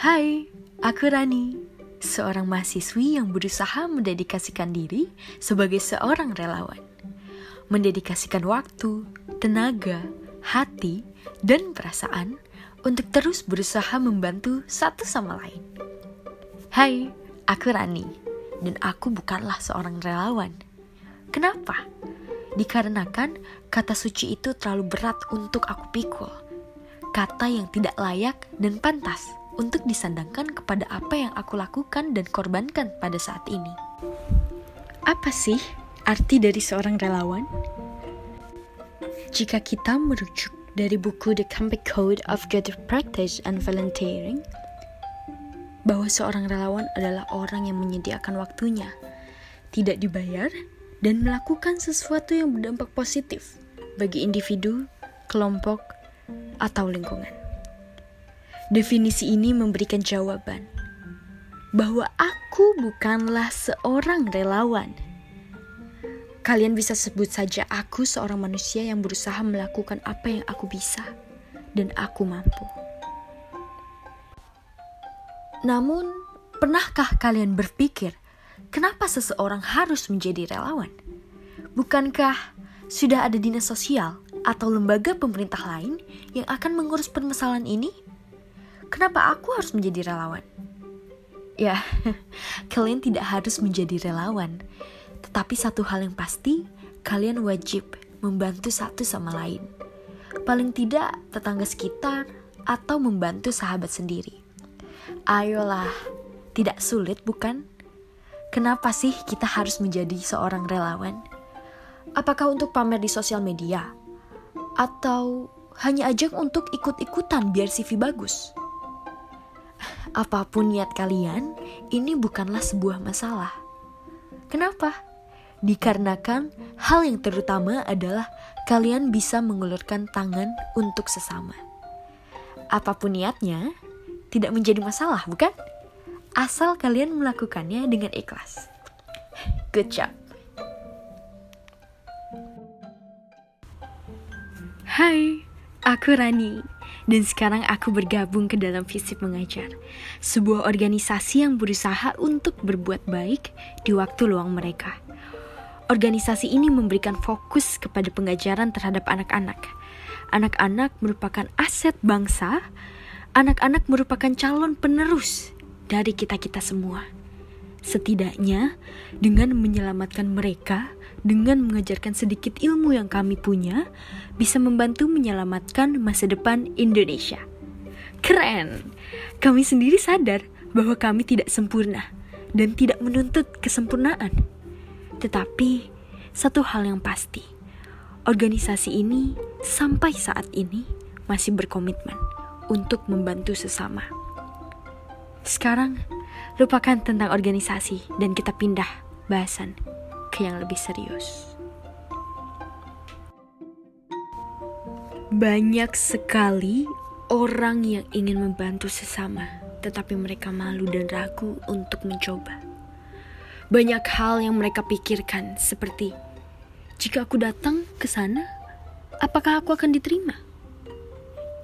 Hai, aku Rani, seorang mahasiswi yang berusaha mendedikasikan diri sebagai seorang relawan. Mendedikasikan waktu, tenaga, hati, dan perasaan untuk terus berusaha membantu satu sama lain. Hai, aku Rani, dan aku bukanlah seorang relawan. Kenapa? Dikarenakan kata suci itu terlalu berat untuk aku pikul. Kata yang tidak layak dan pantas untuk disandangkan kepada apa yang aku lakukan dan korbankan pada saat ini. Apa sih arti dari seorang relawan? Jika kita merujuk dari buku The Campbell Code of Good Practice and Volunteering, bahwa seorang relawan adalah orang yang menyediakan waktunya, tidak dibayar, dan melakukan sesuatu yang berdampak positif bagi individu, kelompok, atau lingkungan. Definisi ini memberikan jawaban bahwa aku bukanlah seorang relawan. Kalian bisa sebut saja aku seorang manusia yang berusaha melakukan apa yang aku bisa dan aku mampu. Namun, pernahkah kalian berpikir kenapa seseorang harus menjadi relawan? Bukankah sudah ada dinas sosial atau lembaga pemerintah lain yang akan mengurus permasalahan ini? Kenapa aku harus menjadi relawan? Ya, kalian tidak harus menjadi relawan, tetapi satu hal yang pasti, kalian wajib membantu satu sama lain. Paling tidak tetangga sekitar atau membantu sahabat sendiri. Ayolah, tidak sulit bukan? Kenapa sih kita harus menjadi seorang relawan? Apakah untuk pamer di sosial media? Atau hanya ajak untuk ikut-ikutan biar CV bagus? Apa pun niat kalian, ini bukanlah sebuah masalah. Kenapa? Dikarenakan hal yang terutama adalah kalian bisa mengulurkan tangan untuk sesama. Apa pun niatnya, tidak menjadi masalah, bukan? Asal kalian melakukannya dengan ikhlas. Good job. Hai, aku Rani dan sekarang aku bergabung ke dalam Visip Mengajar, sebuah organisasi yang berusaha untuk berbuat baik di waktu luang mereka. Organisasi ini memberikan fokus kepada pengajaran terhadap anak-anak. Anak-anak merupakan aset bangsa, anak-anak merupakan calon penerus dari kita-kita semua. Setidaknya, dengan menyelamatkan mereka, dengan mengajarkan sedikit ilmu yang kami punya, bisa membantu menyelamatkan masa depan Indonesia. Keren! Kami sendiri sadar bahwa kami tidak sempurna dan tidak menuntut kesempurnaan. Tetapi, satu hal yang pasti, organisasi ini sampai saat ini masih berkomitmen untuk membantu sesama. Sekarang, lupakan tentang organisasi dan kita pindah bahasan yang lebih serius. Banyak sekali orang yang ingin membantu sesama, tetapi mereka malu dan ragu untuk mencoba. Banyak hal yang mereka pikirkan, seperti jika aku datang ke sana, apakah aku akan diterima?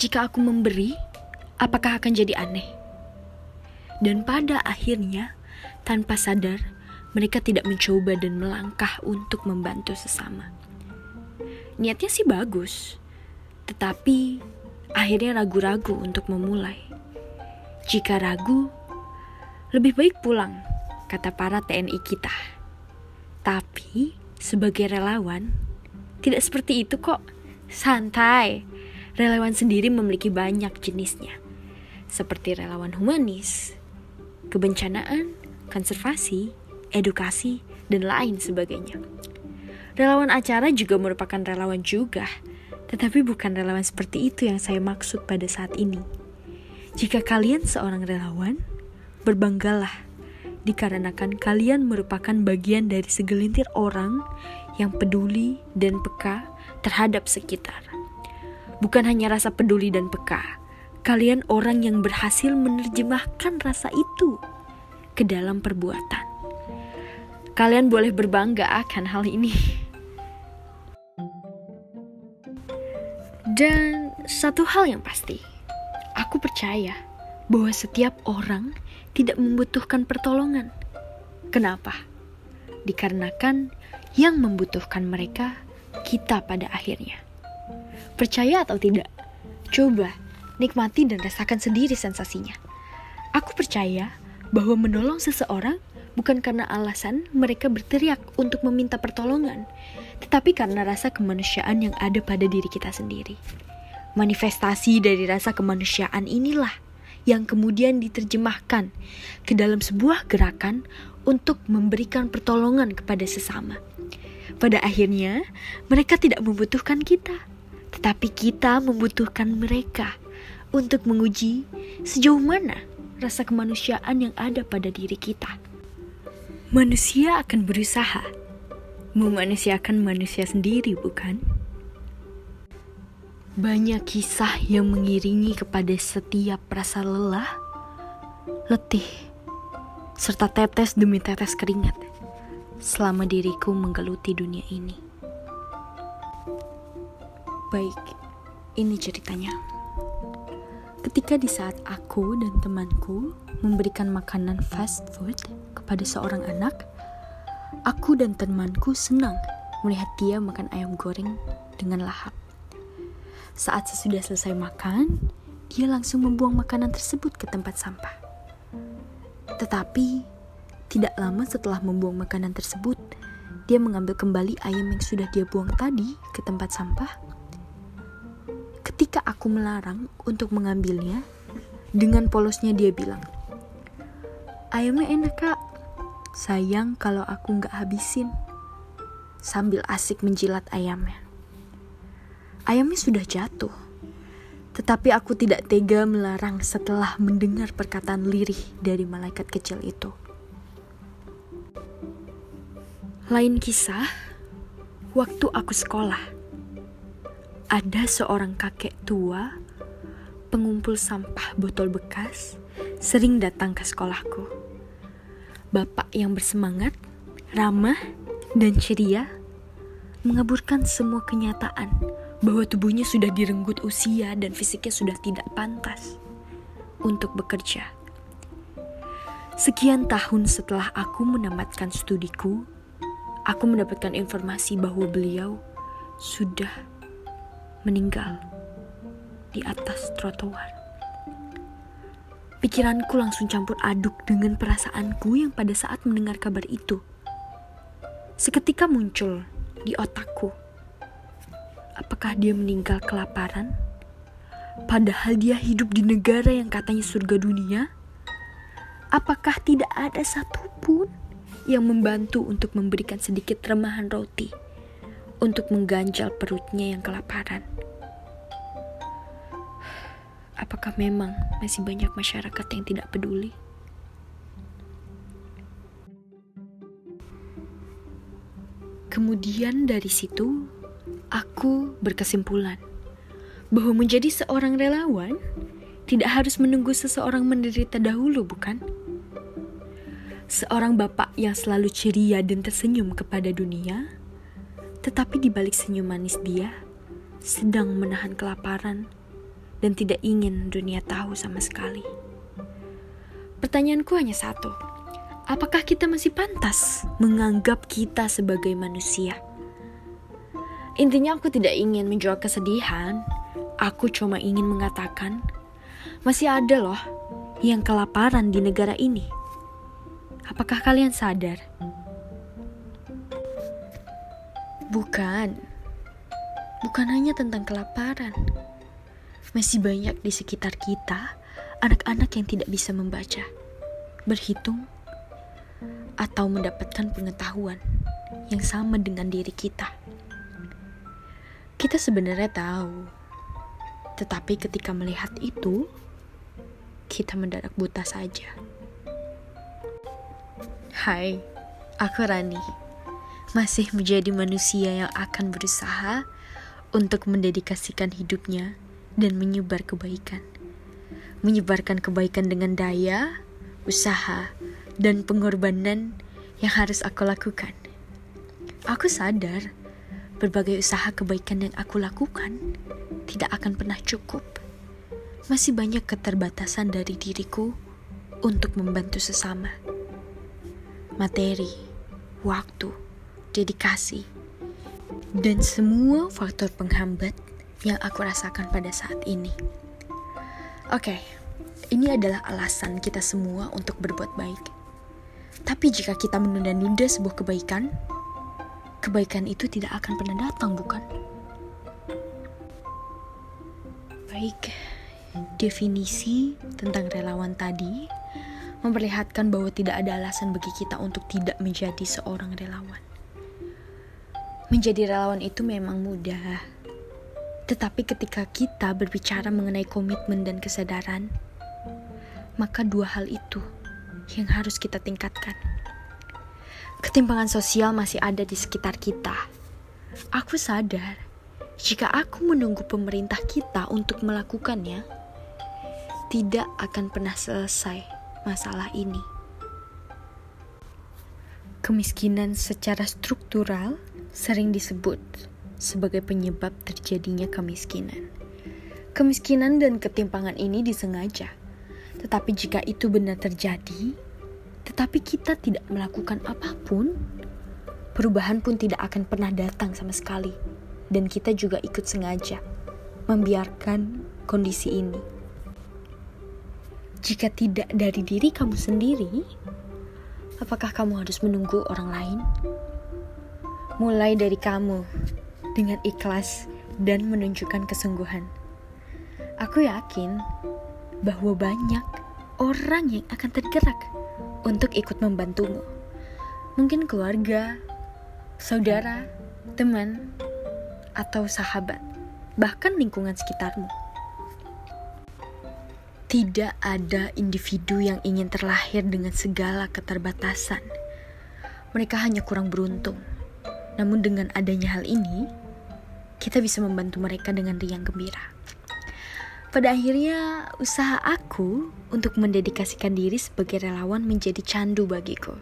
Jika aku memberi, apakah akan jadi aneh? Dan pada akhirnya, tanpa sadar, mereka tidak mencoba dan melangkah untuk membantu sesama. Niatnya sih bagus, tetapi akhirnya ragu-ragu untuk memulai. Jika ragu, lebih baik pulang, kata para TNI kita. Tapi sebagai relawan, tidak seperti itu kok. Santai, relawan sendiri memiliki banyak jenisnya, seperti relawan humanis, kebencanaan, konservasi, edukasi, dan lain sebagainya. Relawan acara juga merupakan relawan juga, tetapi bukan relawan seperti itu yang saya maksud pada saat ini. Jika kalian seorang relawan, berbanggalah dikarenakan kalian merupakan bagian dari segelintir orang yang peduli dan peka terhadap sekitar. Bukan hanya rasa peduli dan peka, kalian orang yang berhasil menerjemahkan rasa itu ke dalam perbuatan. Kalian boleh berbangga akan hal ini. Dan satu hal yang pasti, aku percaya bahwa setiap orang tidak membutuhkan pertolongan. Kenapa? Dikarenakan yang membutuhkan mereka kita pada akhirnya. Percaya atau tidak? Coba nikmati dan rasakan sendiri sensasinya. Aku percaya bahwa menolong seseorang bukan karena alasan mereka berteriak untuk meminta pertolongan, tetapi karena rasa kemanusiaan yang ada pada diri kita sendiri. Manifestasi dari rasa kemanusiaan inilah yang kemudian diterjemahkan ke dalam sebuah gerakan untuk memberikan pertolongan kepada sesama. Pada akhirnya, mereka tidak membutuhkan kita, tetapi kita membutuhkan mereka untuk menguji sejauh mana rasa kemanusiaan yang ada pada diri kita. Manusia akan berusaha memanusiakan manusia sendiri, bukan? Banyak kisah yang mengiringi kepada setiap rasa lelah, letih, serta tetes demi tetes keringat selama diriku menggeluti dunia ini. Baik, ini ceritanya. Ketika di saat aku dan temanku memberikan makanan fast food kepada seorang anak, aku dan temanku senang melihat dia makan ayam goreng dengan lahap. Saat sesudah selesai makan, dia langsung membuang makanan tersebut ke tempat sampah. Tetapi, tidak lama setelah membuang makanan tersebut, dia mengambil kembali ayam yang sudah dia buang tadi ke tempat sampah. Ketika aku melarang untuk mengambilnya, dengan polosnya dia bilang, Ayamnya enak kak, sayang kalau aku nggak habisin. Sambil asik menjilat ayamnya. Ayamnya sudah jatuh. Tetapi aku tidak tega melarang setelah mendengar perkataan lirih dari malaikat kecil itu. Lain kisah, waktu aku sekolah, ada seorang kakek tua, pengumpul sampah botol bekas, sering datang ke sekolahku. Bapak yang bersemangat, ramah, dan ceria mengaburkan semua kenyataan bahwa tubuhnya sudah direnggut usia dan fisiknya sudah tidak pantas untuk bekerja. Sekian tahun setelah aku menamatkan studiku, aku mendapatkan informasi bahwa beliau sudah meninggal di atas trotoar. Pikiranku langsung campur aduk dengan perasaanku yang pada saat mendengar kabar itu. Seketika muncul di otakku Apakah dia meninggal kelaparan? Padahal dia hidup di negara yang katanya surga dunia. Apakah tidak ada satupun yang membantu untuk memberikan sedikit remahan roti untuk mengganjal perutnya yang kelaparan? Apakah memang masih banyak masyarakat yang tidak peduli? Kemudian dari situ Aku berkesimpulan bahwa menjadi seorang relawan tidak harus menunggu seseorang menderita dahulu, bukan? Seorang bapak yang selalu ceria dan tersenyum kepada dunia, tetapi di balik senyum manis dia sedang menahan kelaparan dan tidak ingin dunia tahu sama sekali. Pertanyaanku hanya satu: apakah kita masih pantas menganggap kita sebagai manusia? Intinya aku tidak ingin menjual kesedihan. Aku cuma ingin mengatakan, masih ada loh yang kelaparan di negara ini. Apakah kalian sadar? Bukan. Bukan hanya tentang kelaparan. Masih banyak di sekitar kita anak-anak yang tidak bisa membaca, berhitung, atau mendapatkan pengetahuan yang sama dengan diri kita. Kita sebenarnya tahu, tetapi ketika melihat itu, kita mendadak buta saja. Hai, aku Rani. Masih menjadi manusia yang akan berusaha untuk mendedikasikan hidupnya dan menyebar kebaikan. Menyebarkan kebaikan dengan daya, usaha, dan pengorbanan yang harus aku lakukan. Aku sadar berbagai usaha kebaikan yang aku lakukan tidak akan pernah cukup. masih banyak keterbatasan dari diriku untuk membantu sesama. Materi, waktu, dedikasi, dan semua faktor penghambat yang aku rasakan pada saat ini. Oke, ini adalah alasan kita semua untuk berbuat baik. Tapi jika kita menunda-nunda sebuah kebaikan, kebaikan itu tidak akan pernah datang, bukan? Baik, definisi tentang relawan tadi memperlihatkan bahwa tidak ada alasan bagi kita untuk tidak menjadi seorang relawan. Menjadi relawan itu memang mudah, tetapi ketika kita berbicara mengenai komitmen dan kesadaran, maka dua hal itu yang harus kita tingkatkan. Ketimpangan sosial masih ada di sekitar kita. Aku sadar, jika aku menunggu pemerintah kita untuk melakukannya, tidak akan pernah selesai masalah ini. Kemiskinan secara struktural sering disebut sebagai penyebab terjadinya kemiskinan. Kemiskinan dan ketimpangan ini disengaja, tetapi jika itu benar terjadi, tetapi kita tidak melakukan apa pun, perubahan pun tidak akan pernah datang sama sekali, dan kita juga ikut sengaja membiarkan kondisi ini. Jika tidak dari diri kamu sendiri, apakah kamu harus menunggu orang lain? Mulai dari kamu dengan ikhlas dan menunjukkan kesungguhan. Aku yakin bahwa banyak orang yang akan tergerak untuk ikut membantumu. Mungkin keluarga, saudara, teman, atau sahabat, bahkan lingkungan sekitarmu. Tidak ada individu yang ingin terlahir dengan segala keterbatasan. Mereka hanya kurang beruntung namun dengan adanya hal ini, kita bisa membantu mereka dengan riang gembira. Pada akhirnya, usaha aku untuk mendedikasikan diri sebagai relawan menjadi candu bagiku.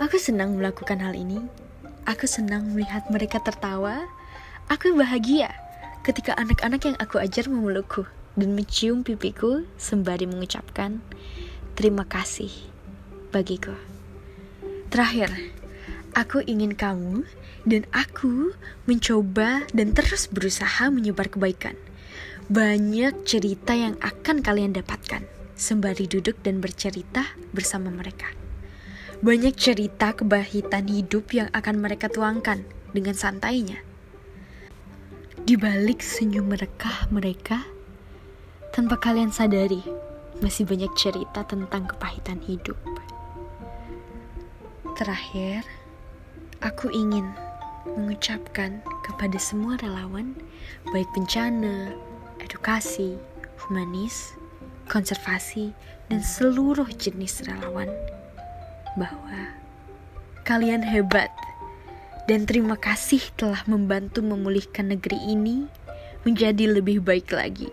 Aku senang melakukan hal ini. Aku senang melihat mereka tertawa. Aku bahagia ketika anak-anak yang aku ajar memelukku dan mencium pipiku sembari mengucapkan terima kasih bagiku. Terakhir, Aku ingin kamu dan aku mencoba dan terus berusaha menyebar kebaikan. Banyak cerita yang akan kalian dapatkan sembari duduk dan bercerita bersama mereka. Banyak cerita kebahitan hidup yang akan mereka tuangkan dengan santainya. Di balik senyum mereka, mereka tanpa kalian sadari masih banyak cerita tentang kepahitan hidup. Terakhir, Aku ingin mengucapkan kepada semua relawan, baik bencana, edukasi, humanis, konservasi, dan seluruh jenis relawan, bahwa kalian hebat dan terima kasih telah membantu memulihkan negeri ini menjadi lebih baik lagi.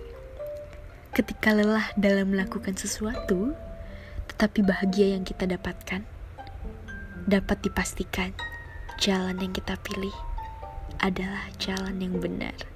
Ketika lelah dalam melakukan sesuatu, tetapi bahagia yang kita dapatkan dapat dipastikan jalan yang kita pilih adalah jalan yang benar.